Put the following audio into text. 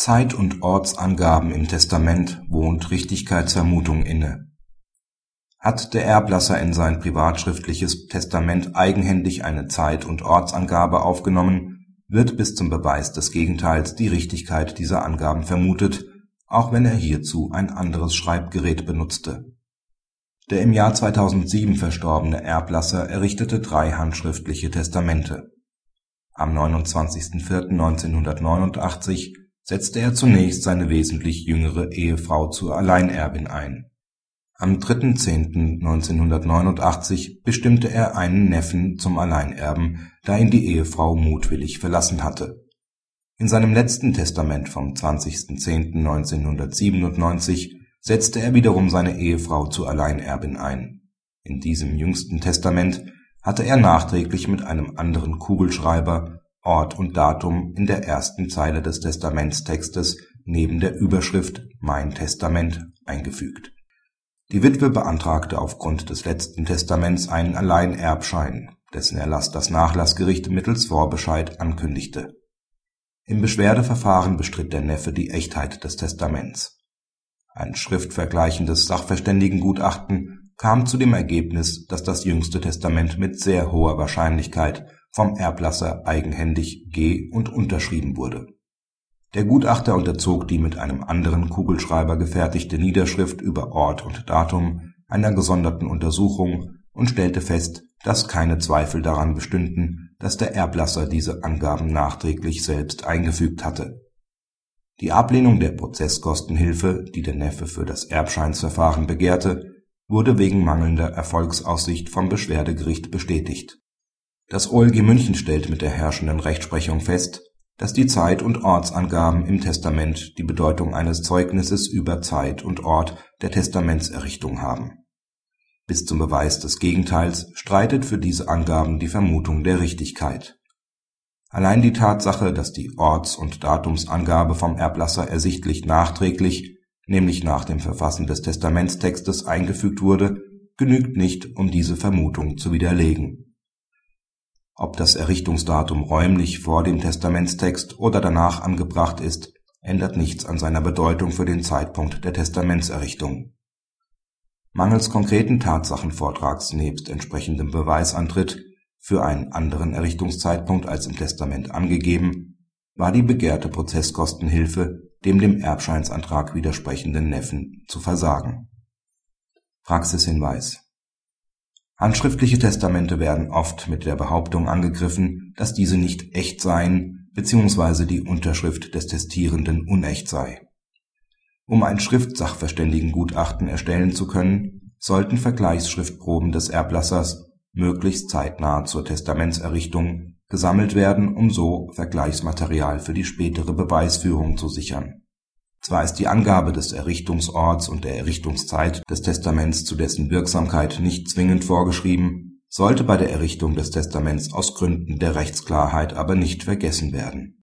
Zeit und Ortsangaben im Testament wohnt Richtigkeitsvermutung inne. Hat der Erblasser in sein privatschriftliches Testament eigenhändig eine Zeit und Ortsangabe aufgenommen, wird bis zum Beweis des Gegenteils die Richtigkeit dieser Angaben vermutet, auch wenn er hierzu ein anderes Schreibgerät benutzte. Der im Jahr 2007 verstorbene Erblasser errichtete drei handschriftliche Testamente. Am 29.04.1989 setzte er zunächst seine wesentlich jüngere Ehefrau zur Alleinerbin ein. Am 3.10.1989 bestimmte er einen Neffen zum Alleinerben, da ihn die Ehefrau mutwillig verlassen hatte. In seinem letzten Testament vom 20.10.1997 setzte er wiederum seine Ehefrau zur Alleinerbin ein. In diesem jüngsten Testament hatte er nachträglich mit einem anderen Kugelschreiber Ort und Datum in der ersten Zeile des Testamentstextes neben der Überschrift Mein Testament eingefügt. Die Witwe beantragte aufgrund des letzten Testaments einen Alleinerbschein, dessen Erlass das Nachlassgericht mittels Vorbescheid ankündigte. Im Beschwerdeverfahren bestritt der Neffe die Echtheit des Testaments. Ein schriftvergleichendes Sachverständigengutachten kam zu dem Ergebnis, dass das jüngste Testament mit sehr hoher Wahrscheinlichkeit vom Erblasser eigenhändig ge und unterschrieben wurde. Der Gutachter unterzog die mit einem anderen Kugelschreiber gefertigte Niederschrift über Ort und Datum einer gesonderten Untersuchung und stellte fest, dass keine Zweifel daran bestünden, dass der Erblasser diese Angaben nachträglich selbst eingefügt hatte. Die Ablehnung der Prozesskostenhilfe, die der Neffe für das Erbscheinsverfahren begehrte, wurde wegen mangelnder Erfolgsaussicht vom Beschwerdegericht bestätigt das OLG München stellt mit der herrschenden Rechtsprechung fest, dass die Zeit und Ortsangaben im Testament die Bedeutung eines Zeugnisses über Zeit und Ort der Testamentserrichtung haben. Bis zum Beweis des Gegenteils streitet für diese Angaben die Vermutung der Richtigkeit. Allein die Tatsache, dass die Orts und Datumsangabe vom Erblasser ersichtlich nachträglich, nämlich nach dem Verfassen des Testamentstextes eingefügt wurde, genügt nicht, um diese Vermutung zu widerlegen ob das Errichtungsdatum räumlich vor dem Testamentstext oder danach angebracht ist, ändert nichts an seiner Bedeutung für den Zeitpunkt der Testamentserrichtung. Mangels konkreten Tatsachenvortrags nebst entsprechendem Beweisantritt für einen anderen Errichtungszeitpunkt als im Testament angegeben, war die begehrte Prozesskostenhilfe dem dem Erbscheinsantrag widersprechenden Neffen zu versagen. Praxishinweis Handschriftliche Testamente werden oft mit der Behauptung angegriffen, dass diese nicht echt seien bzw. die Unterschrift des Testierenden unecht sei. Um ein Schriftsachverständigengutachten erstellen zu können, sollten Vergleichsschriftproben des Erblassers möglichst zeitnah zur Testamentserrichtung gesammelt werden, um so Vergleichsmaterial für die spätere Beweisführung zu sichern zwar ist die Angabe des Errichtungsorts und der Errichtungszeit des Testaments zu dessen Wirksamkeit nicht zwingend vorgeschrieben, sollte bei der Errichtung des Testaments aus Gründen der Rechtsklarheit aber nicht vergessen werden